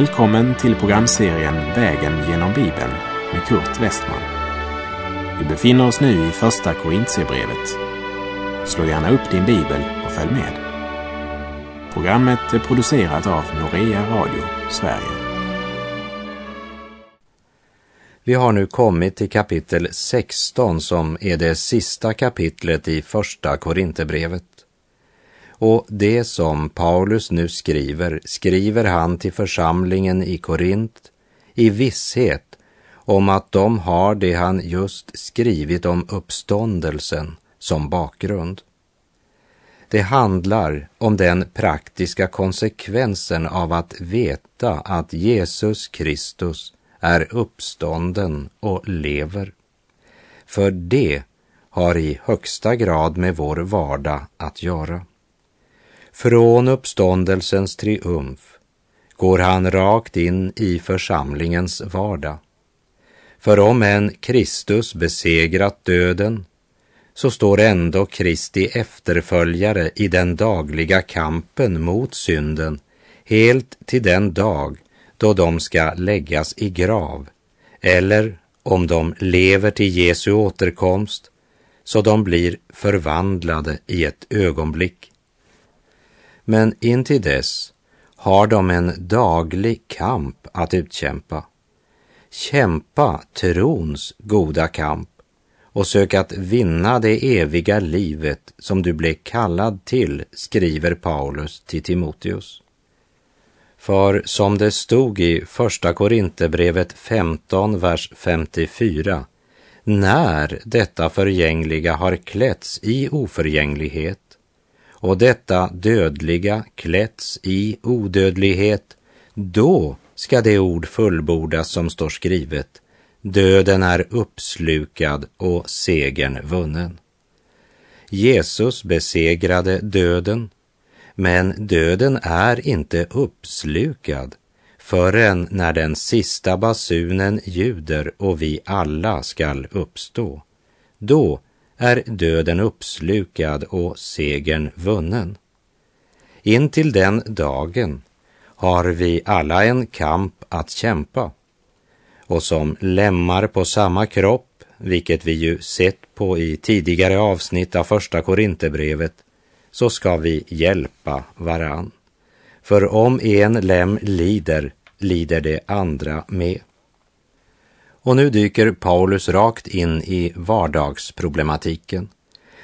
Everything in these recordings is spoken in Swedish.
Välkommen till programserien Vägen genom Bibeln med Kurt Westman. Vi befinner oss nu i Första Korintierbrevet. Slå gärna upp din bibel och följ med. Programmet är producerat av Norea Radio Sverige. Vi har nu kommit till kapitel 16 som är det sista kapitlet i Första Korinthierbrevet. Och det som Paulus nu skriver, skriver han till församlingen i Korint i visshet om att de har det han just skrivit om uppståndelsen som bakgrund. Det handlar om den praktiska konsekvensen av att veta att Jesus Kristus är uppstånden och lever. För det har i högsta grad med vår vardag att göra. Från uppståndelsens triumf går han rakt in i församlingens vardag. För om en Kristus besegrat döden så står ändå Kristi efterföljare i den dagliga kampen mot synden helt till den dag då de ska läggas i grav eller om de lever till Jesu återkomst så de blir förvandlade i ett ögonblick. Men intill dess har de en daglig kamp att utkämpa. Kämpa trons goda kamp och sök att vinna det eviga livet som du blev kallad till, skriver Paulus till Timoteus. För som det stod i Första Korinthierbrevet 15, vers 54, när detta förgängliga har klätts i oförgänglighet och detta dödliga klätts i odödlighet, då ska det ord fullbordas som står skrivet. Döden är uppslukad och segern vunnen. Jesus besegrade döden, men döden är inte uppslukad förrän när den sista basunen ljuder och vi alla skall uppstå. Då är döden uppslukad och segern vunnen. Intill den dagen har vi alla en kamp att kämpa. Och som lemmar på samma kropp, vilket vi ju sett på i tidigare avsnitt av första Korinthierbrevet, så ska vi hjälpa varann. För om en lem lider, lider det andra med. Och nu dyker Paulus rakt in i vardagsproblematiken.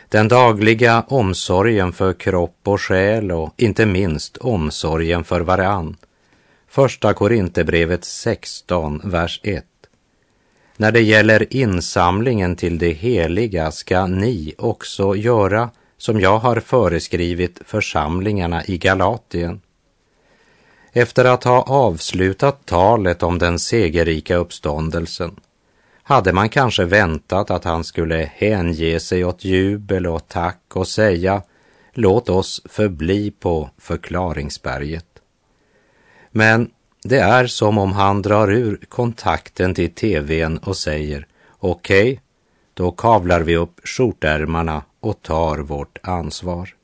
Den dagliga omsorgen för kropp och själ och inte minst omsorgen för varann. Första Korinthierbrevet 16, vers 1. När det gäller insamlingen till det heliga ska ni också göra som jag har föreskrivit församlingarna i Galatien. Efter att ha avslutat talet om den segerrika uppståndelsen hade man kanske väntat att han skulle hänge sig åt jubel och tack och säga låt oss förbli på förklaringsberget. Men det är som om han drar ur kontakten till tvn och säger okej, okay, då kavlar vi upp skjortärmarna och tar vårt ansvar.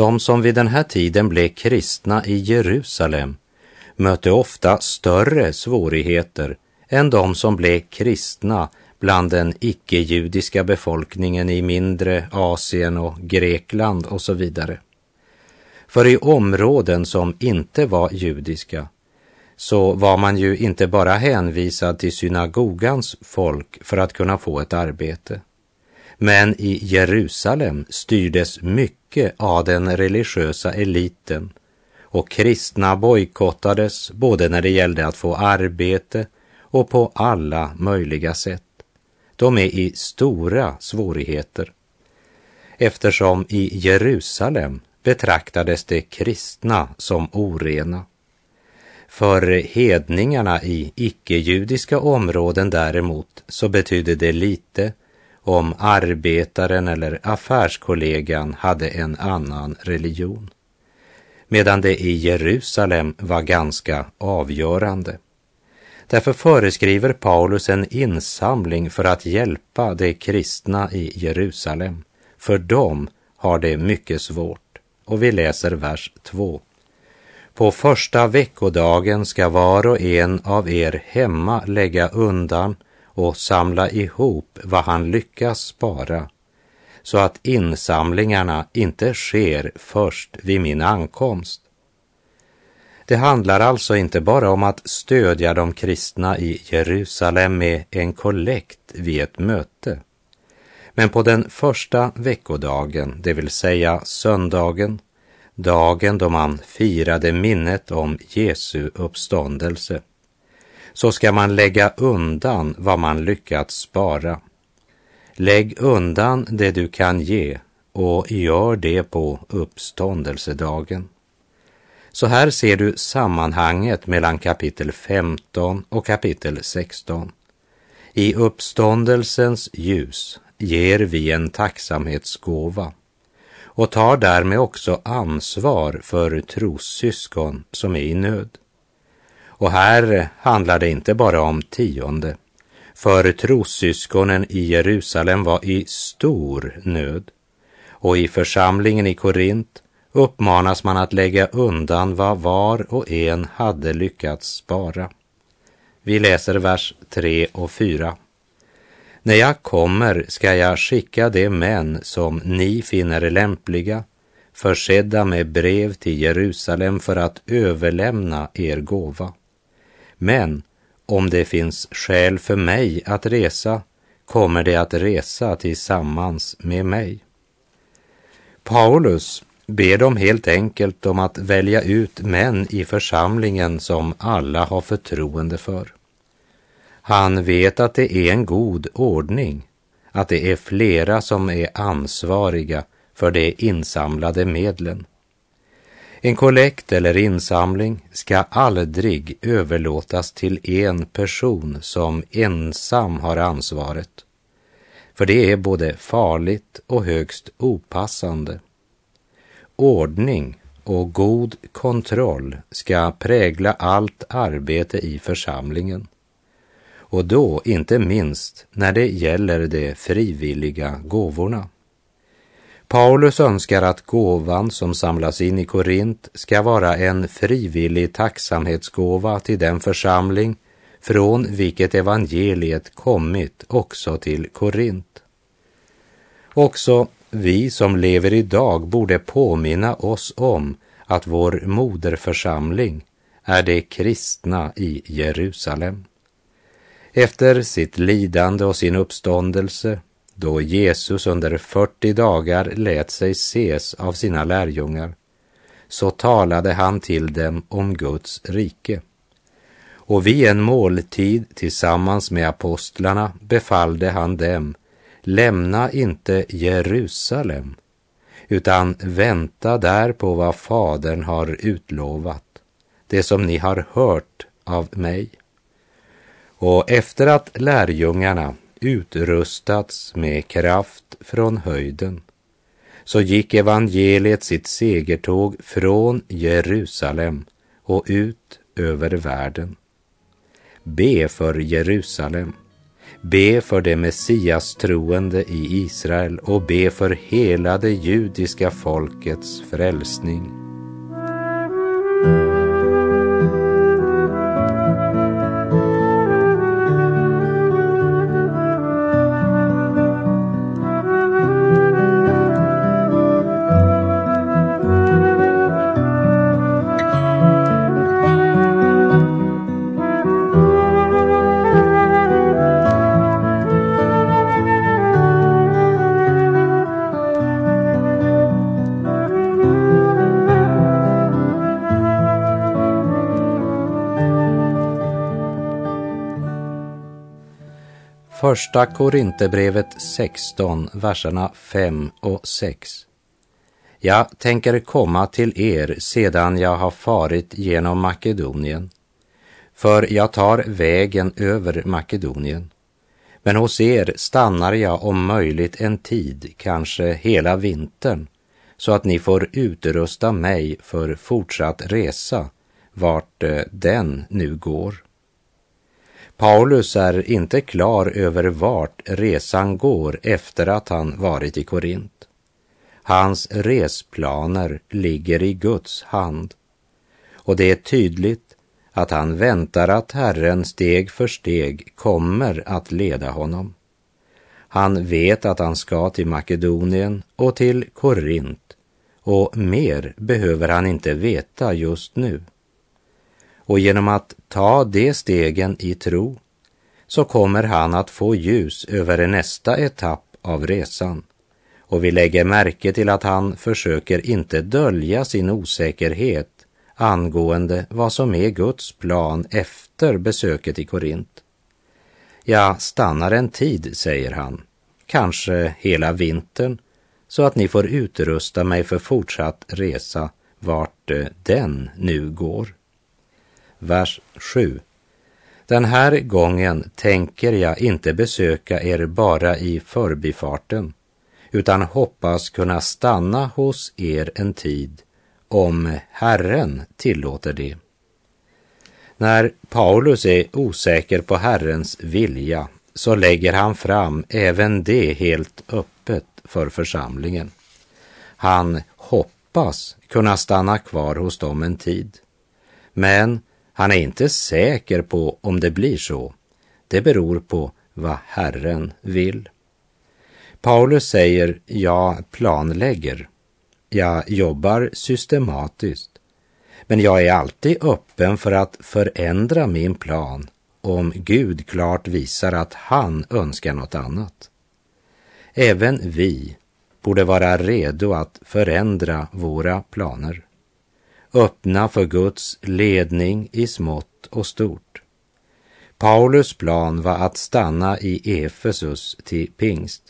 De som vid den här tiden blev kristna i Jerusalem mötte ofta större svårigheter än de som blev kristna bland den icke-judiska befolkningen i mindre Asien och Grekland och så vidare. För i områden som inte var judiska så var man ju inte bara hänvisad till synagogans folk för att kunna få ett arbete. Men i Jerusalem styrdes mycket av den religiösa eliten och kristna bojkottades både när det gällde att få arbete och på alla möjliga sätt. De är i stora svårigheter eftersom i Jerusalem betraktades de kristna som orena. För hedningarna i icke-judiska områden däremot så betydde det lite om arbetaren eller affärskollegan hade en annan religion. Medan det i Jerusalem var ganska avgörande. Därför föreskriver Paulus en insamling för att hjälpa de kristna i Jerusalem. För dem har det mycket svårt. Och vi läser vers 2. På första veckodagen ska var och en av er hemma lägga undan och samla ihop vad han lyckas spara, så att insamlingarna inte sker först vid min ankomst. Det handlar alltså inte bara om att stödja de kristna i Jerusalem med en kollekt vid ett möte. Men på den första veckodagen, det vill säga söndagen, dagen då man firade minnet om Jesu uppståndelse, så ska man lägga undan vad man lyckats spara. Lägg undan det du kan ge och gör det på uppståndelsedagen. Så här ser du sammanhanget mellan kapitel 15 och kapitel 16. I uppståndelsens ljus ger vi en tacksamhetsgåva och tar därmed också ansvar för trossyskon som är i nöd. Och här handlar det inte bara om tionde, för trossyskonen i Jerusalem var i stor nöd och i församlingen i Korint uppmanas man att lägga undan vad var och en hade lyckats spara. Vi läser vers 3 och 4. När jag kommer ska jag skicka de män som ni finner lämpliga, försedda med brev till Jerusalem för att överlämna er gåva. Men om det finns skäl för mig att resa kommer de att resa tillsammans med mig. Paulus ber dem helt enkelt om att välja ut män i församlingen som alla har förtroende för. Han vet att det är en god ordning, att det är flera som är ansvariga för de insamlade medlen. En kollekt eller insamling ska aldrig överlåtas till en person som ensam har ansvaret, för det är både farligt och högst opassande. Ordning och god kontroll ska prägla allt arbete i församlingen och då inte minst när det gäller de frivilliga gåvorna. Paulus önskar att gåvan som samlas in i Korint ska vara en frivillig tacksamhetsgåva till den församling från vilket evangeliet kommit också till Korint. Också vi som lever idag borde påminna oss om att vår moderförsamling är de kristna i Jerusalem. Efter sitt lidande och sin uppståndelse, då Jesus under 40 dagar lät sig ses av sina lärjungar, så talade han till dem om Guds rike. Och vid en måltid tillsammans med apostlarna befallde han dem, lämna inte Jerusalem, utan vänta där på vad Fadern har utlovat, det som ni har hört av mig. Och efter att lärjungarna utrustats med kraft från höjden så gick evangeliet sitt segertåg från Jerusalem och ut över världen. Be för Jerusalem, be för det Messias troende i Israel och be för hela det judiska folkets frälsning. Första Korinthierbrevet 16, verserna 5 och 6. Jag tänker komma till er sedan jag har farit genom Makedonien, för jag tar vägen över Makedonien. Men hos er stannar jag om möjligt en tid, kanske hela vintern, så att ni får utrusta mig för fortsatt resa, vart eh, den nu går. Paulus är inte klar över vart resan går efter att han varit i Korint. Hans resplaner ligger i Guds hand. Och det är tydligt att han väntar att Herren steg för steg kommer att leda honom. Han vet att han ska till Makedonien och till Korint och mer behöver han inte veta just nu. Och genom att ta de stegen i tro så kommer han att få ljus över nästa etapp av resan. Och vi lägger märke till att han försöker inte dölja sin osäkerhet angående vad som är Guds plan efter besöket i Korint. Jag stannar en tid, säger han, kanske hela vintern, så att ni får utrusta mig för fortsatt resa vart eh, den nu går. Vers 7. Den här gången tänker jag inte besöka er bara i förbifarten, utan hoppas kunna stanna hos er en tid, om Herren tillåter det. När Paulus är osäker på Herrens vilja så lägger han fram även det helt öppet för församlingen. Han hoppas kunna stanna kvar hos dem en tid. Men han är inte säker på om det blir så. Det beror på vad Herren vill. Paulus säger, jag planlägger. Jag jobbar systematiskt. Men jag är alltid öppen för att förändra min plan om Gud klart visar att han önskar något annat. Även vi borde vara redo att förändra våra planer. Öppna för Guds ledning i smått och stort. Paulus plan var att stanna i Efesus till pingst.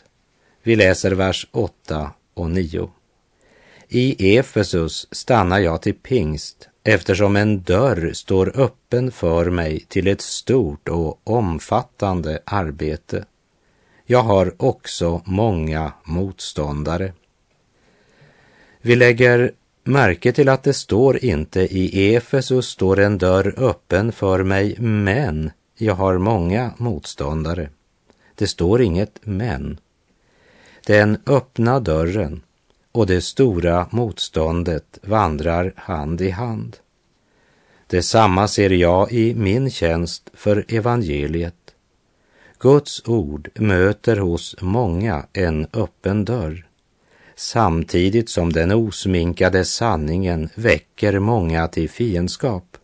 Vi läser vers 8 och 9. I Efesus stannar jag till pingst eftersom en dörr står öppen för mig till ett stort och omfattande arbete. Jag har också många motståndare. Vi lägger märke till att det står inte i Efesus står en dörr öppen för mig, men jag har många motståndare. Det står inget men. Den öppna dörren och det stora motståndet vandrar hand i hand. Detsamma ser jag i min tjänst för evangeliet. Guds ord möter hos många en öppen dörr, samtidigt som den osminkade sanningen väcker många till fiendskap.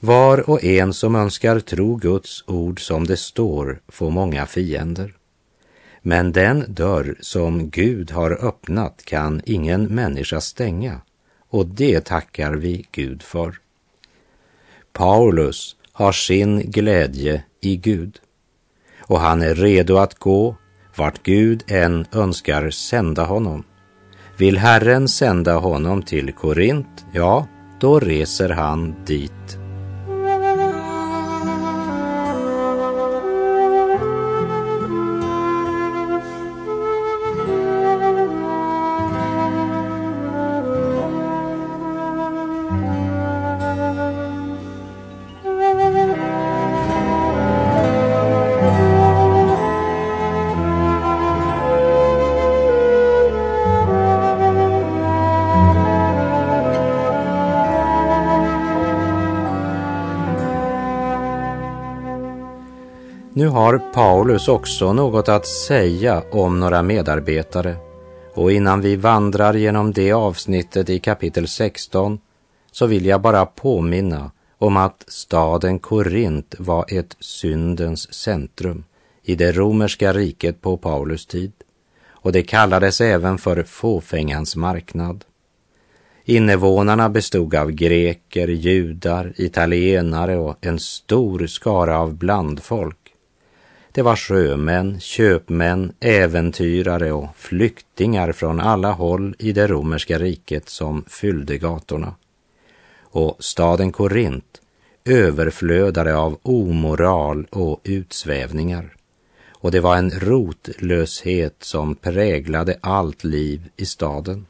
Var och en som önskar tro Guds ord som det står får många fiender. Men den dörr som Gud har öppnat kan ingen människa stänga och det tackar vi Gud för. Paulus har sin glädje i Gud och han är redo att gå vart Gud än önskar sända honom. Vill Herren sända honom till Korint, ja, då reser han dit har Paulus också något att säga om några medarbetare. Och innan vi vandrar genom det avsnittet i kapitel 16 så vill jag bara påminna om att staden Korint var ett syndens centrum i det romerska riket på Paulus tid. Och det kallades även för fåfängans marknad. Invånarna bestod av greker, judar, italienare och en stor skara av blandfolk det var sjömän, köpmän, äventyrare och flyktingar från alla håll i det romerska riket som fyllde gatorna. Och staden Korint överflödade av omoral och utsvävningar. Och det var en rotlöshet som präglade allt liv i staden.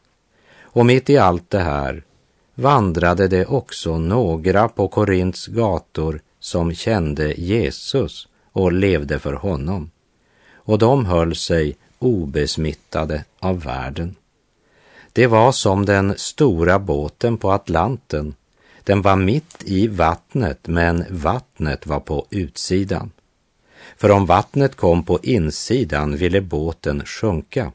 Och mitt i allt det här vandrade det också några på Korints gator som kände Jesus och levde för honom. Och de höll sig obesmittade av världen. Det var som den stora båten på Atlanten, Den var mitt i vattnet, men vattnet var på utsidan. För om vattnet kom på insidan ville båten sjunka.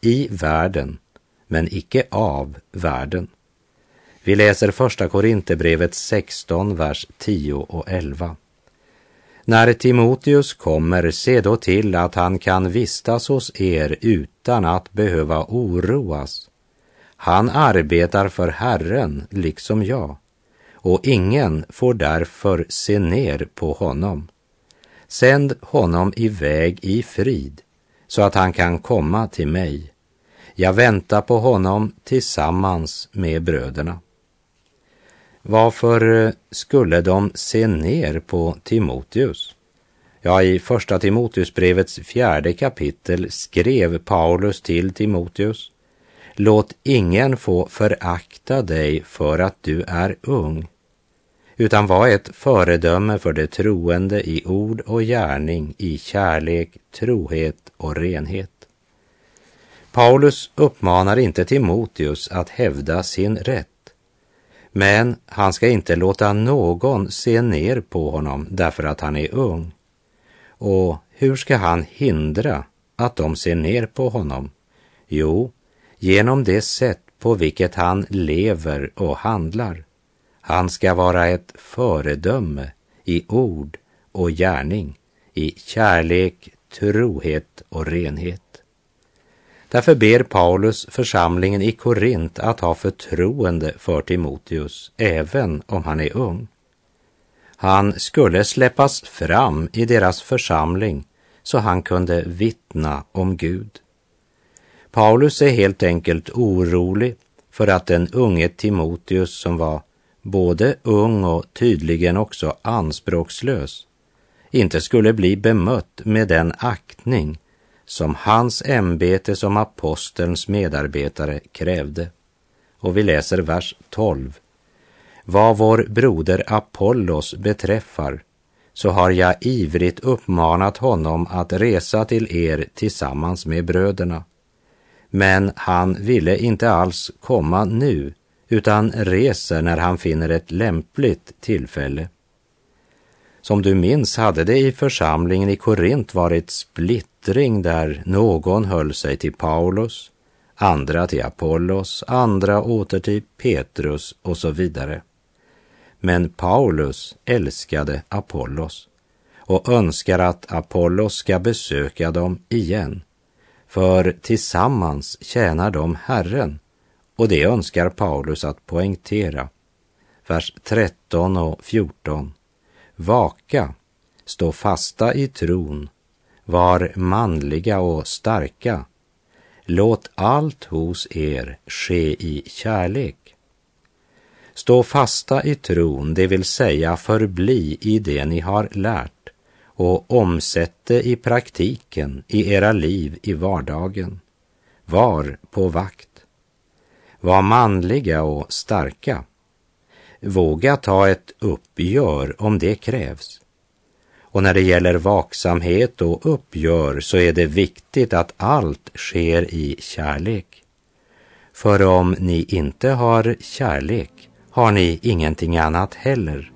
I världen, men icke av världen. Vi läser första Korinthierbrevet 16, vers 10 och 11. När Timoteus kommer, se då till att han kan vistas hos er utan att behöva oroas. Han arbetar för Herren, liksom jag, och ingen får därför se ner på honom. Sänd honom iväg i frid, så att han kan komma till mig. Jag väntar på honom tillsammans med bröderna. Varför eh, skulle de se ner på Timoteus? Ja, i första Timoteusbrevets fjärde kapitel skrev Paulus till Timoteus. Låt ingen få förakta dig för att du är ung, utan var ett föredöme för de troende i ord och gärning, i kärlek, trohet och renhet. Paulus uppmanar inte Timoteus att hävda sin rätt, men han ska inte låta någon se ner på honom därför att han är ung. Och hur ska han hindra att de ser ner på honom? Jo, genom det sätt på vilket han lever och handlar. Han ska vara ett föredöme i ord och gärning, i kärlek, trohet och renhet. Därför ber Paulus församlingen i Korint att ha förtroende för Timoteus, även om han är ung. Han skulle släppas fram i deras församling så han kunde vittna om Gud. Paulus är helt enkelt orolig för att den unge Timoteus som var både ung och tydligen också anspråkslös inte skulle bli bemött med den aktning som hans ämbete som apostelns medarbetare krävde. Och vi läser vers 12. Vad vår broder Apollos beträffar så har jag ivrigt uppmanat honom att resa till er tillsammans med bröderna. Men han ville inte alls komma nu, utan reser när han finner ett lämpligt tillfälle. Som du minns hade det i församlingen i Korint varit splittring där någon höll sig till Paulus, andra till Apollos, andra åter till Petrus och så vidare. Men Paulus älskade Apollos och önskar att Apollos ska besöka dem igen, för tillsammans tjänar de Herren och det önskar Paulus att poängtera. Vers 13 och 14. Vaka, stå fasta i tron, var manliga och starka. Låt allt hos er ske i kärlek. Stå fasta i tron, det vill säga förbli i det ni har lärt och omsätt det i praktiken i era liv i vardagen. Var på vakt. Var manliga och starka. Våga ta ett uppgör om det krävs. Och när det gäller vaksamhet och uppgör så är det viktigt att allt sker i kärlek. För om ni inte har kärlek har ni ingenting annat heller.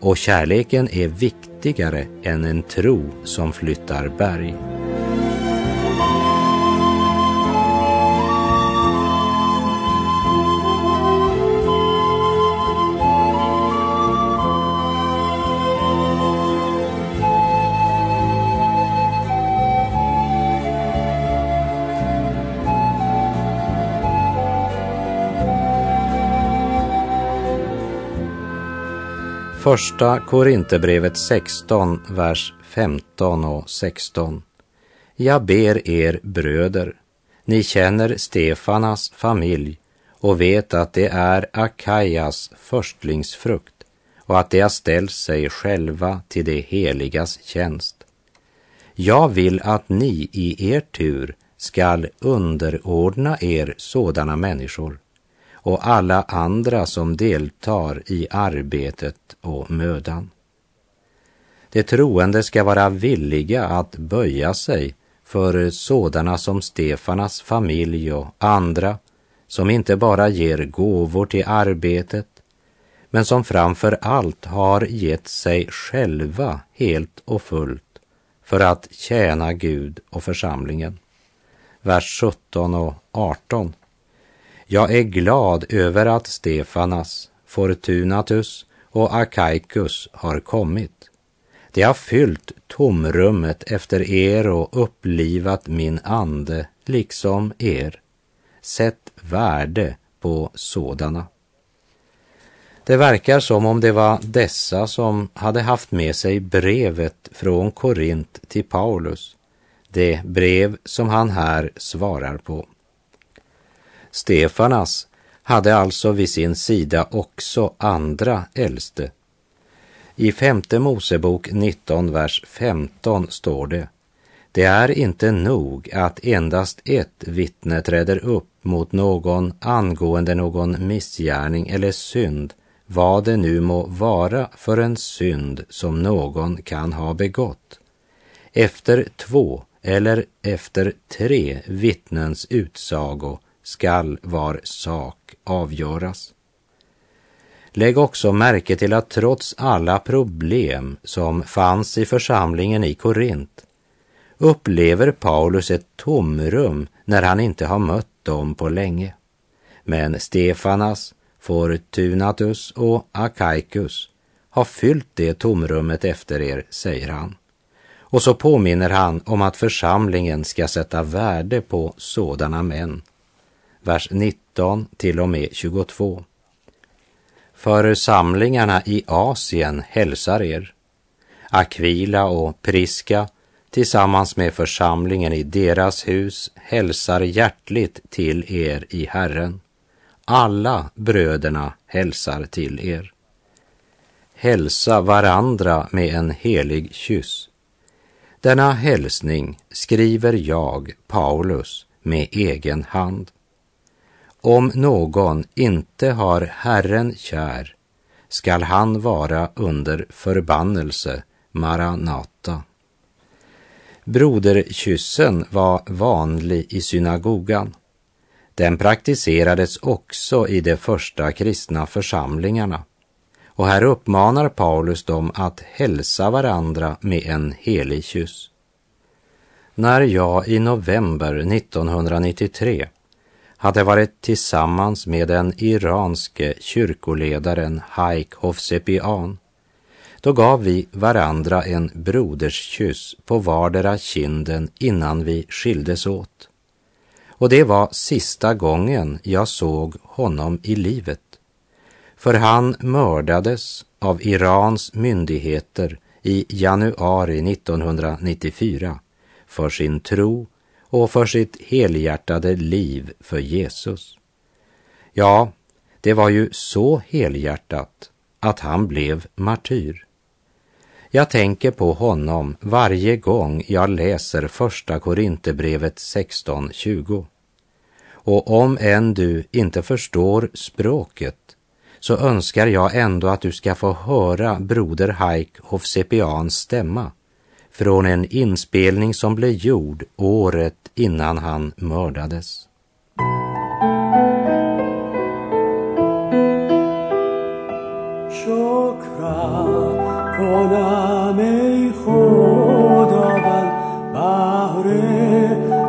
Och kärleken är viktigare än en tro som flyttar berg. Första Korinthierbrevet 16, vers 15 och 16. Jag ber er bröder, ni känner Stefanas familj och vet att det är Akajas förstlingsfrukt och att de har ställt sig själva till det heligas tjänst. Jag vill att ni i er tur skall underordna er sådana människor och alla andra som deltar i arbetet och mödan. De troende ska vara villiga att böja sig för sådana som Stefanas familj och andra som inte bara ger gåvor till arbetet men som framför allt har gett sig själva helt och fullt för att tjäna Gud och församlingen. Vers 17 och 18. Jag är glad över att Stefanas, Fortunatus och Akaikus har kommit. De har fyllt tomrummet efter er och upplivat min ande, liksom er. Sätt värde på sådana. Det verkar som om det var dessa som hade haft med sig brevet från Korint till Paulus, det brev som han här svarar på. Stefanas hade alltså vid sin sida också andra äldste. I femte Mosebok 19, vers 15 står det det är inte nog att endast ett vittne träder upp mot någon angående någon missgärning eller synd, vad det nu må vara för en synd som någon kan ha begått. Efter två eller efter tre vittnens utsago skall var sak avgöras. Lägg också märke till att trots alla problem som fanns i församlingen i Korint upplever Paulus ett tomrum när han inte har mött dem på länge. Men Stefanas, Fortunatus och Akaikus har fyllt det tomrummet efter er, säger han. Och så påminner han om att församlingen ska sätta värde på sådana män. Vers 19 till och med 22. Församlingarna i Asien hälsar er. Aquila och Priska tillsammans med församlingen i deras hus hälsar hjärtligt till er i Herren. Alla bröderna hälsar till er. Hälsa varandra med en helig kyss. Denna hälsning skriver jag, Paulus, med egen hand. Om någon inte har Herren kär skall han vara under förbannelse, Maranata. Broderkyssen var vanlig i synagogan. Den praktiserades också i de första kristna församlingarna. Och här uppmanar Paulus dem att hälsa varandra med en helig kyss. När jag i november 1993 hade varit tillsammans med den iranske kyrkoledaren Haik Hofsepian. då gav vi varandra en broderskyss på vardera kinden innan vi skildes åt. Och det var sista gången jag såg honom i livet. För han mördades av Irans myndigheter i januari 1994 för sin tro och för sitt helhjärtade liv för Jesus. Ja, det var ju så helhjärtat att han blev martyr. Jag tänker på honom varje gång jag läser första Korinthierbrevet 16.20. Och om än du inte förstår språket så önskar jag ändå att du ska få höra broder Haik Hofsepians stämma från en inspelning som blev gjord året innan han mördades. کنم ای خداوند بهر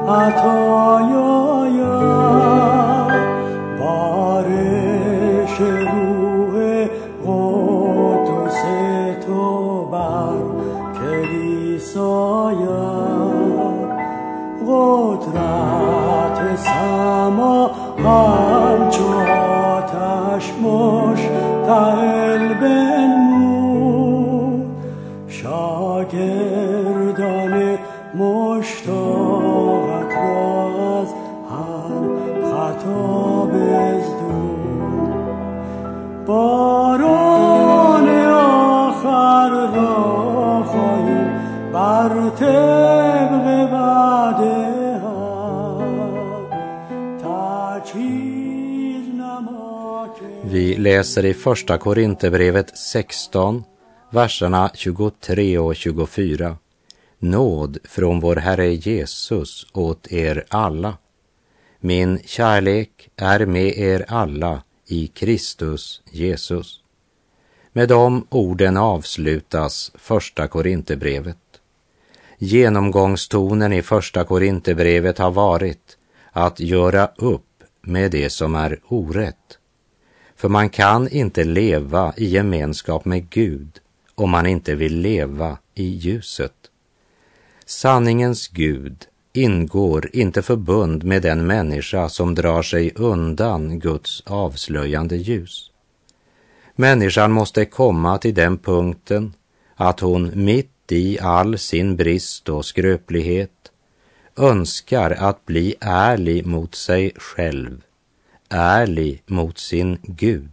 عطایای läser i Första Korinthierbrevet 16, verserna 23 och 24. Nåd från vår Herre Jesus åt er alla. Min kärlek är med er alla i Kristus Jesus. Med de orden avslutas första Korinthierbrevet. Genomgångstonen i första Korinthierbrevet har varit att göra upp med det som är orätt. För man kan inte leva i gemenskap med Gud om man inte vill leva i ljuset. Sanningens Gud ingår inte förbund med den människa som drar sig undan Guds avslöjande ljus. Människan måste komma till den punkten att hon mitt i all sin brist och skröplighet önskar att bli ärlig mot sig själv, ärlig mot sin Gud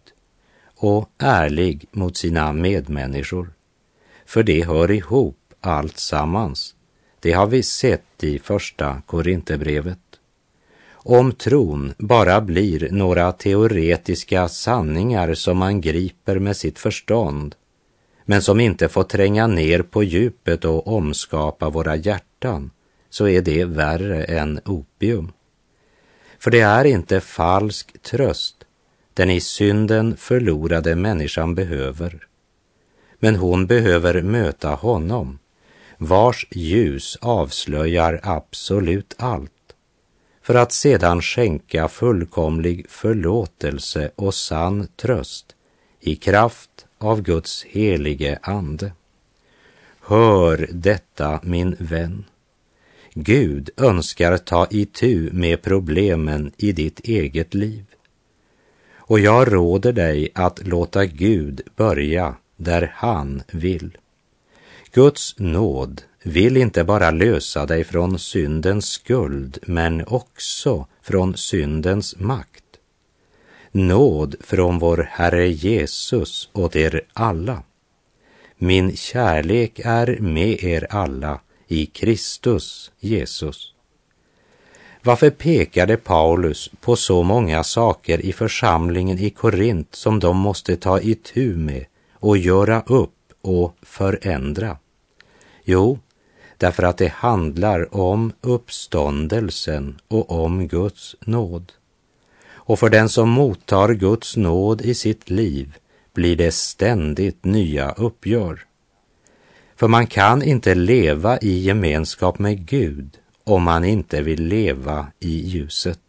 och ärlig mot sina medmänniskor. För det hör ihop allt sammans. Det har vi sett i första Korinthierbrevet. Om tron bara blir några teoretiska sanningar som man griper med sitt förstånd, men som inte får tränga ner på djupet och omskapa våra hjärtan, så är det värre än opium. För det är inte falsk tröst den i synden förlorade människan behöver. Men hon behöver möta honom, vars ljus avslöjar absolut allt för att sedan skänka fullkomlig förlåtelse och sann tröst i kraft av Guds helige ande. Hör detta, min vän. Gud önskar ta itu med problemen i ditt eget liv. Och jag råder dig att låta Gud börja där han vill. Guds nåd vill inte bara lösa dig från syndens skuld, men också från syndens makt. Nåd från vår Herre Jesus åt er alla. Min kärlek är med er alla i Kristus Jesus. Varför pekade Paulus på så många saker i församlingen i Korint som de måste ta itu med och göra upp och förändra? Jo, därför att det handlar om uppståndelsen och om Guds nåd. Och för den som mottar Guds nåd i sitt liv blir det ständigt nya uppgör. För man kan inte leva i gemenskap med Gud om man inte vill leva i ljuset.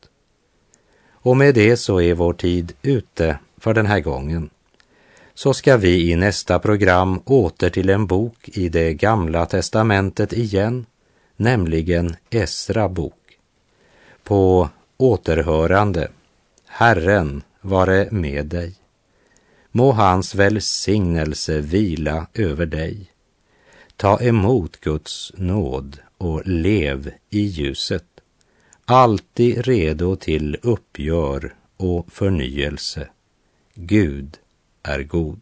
Och med det så är vår tid ute för den här gången. Så ska vi i nästa program åter till en bok i det gamla testamentet igen, nämligen Esra bok. På återhörande, Herren vare med dig. Må hans välsignelse vila över dig. Ta emot Guds nåd och lev i ljuset, alltid redo till uppgör och förnyelse. Gud är god.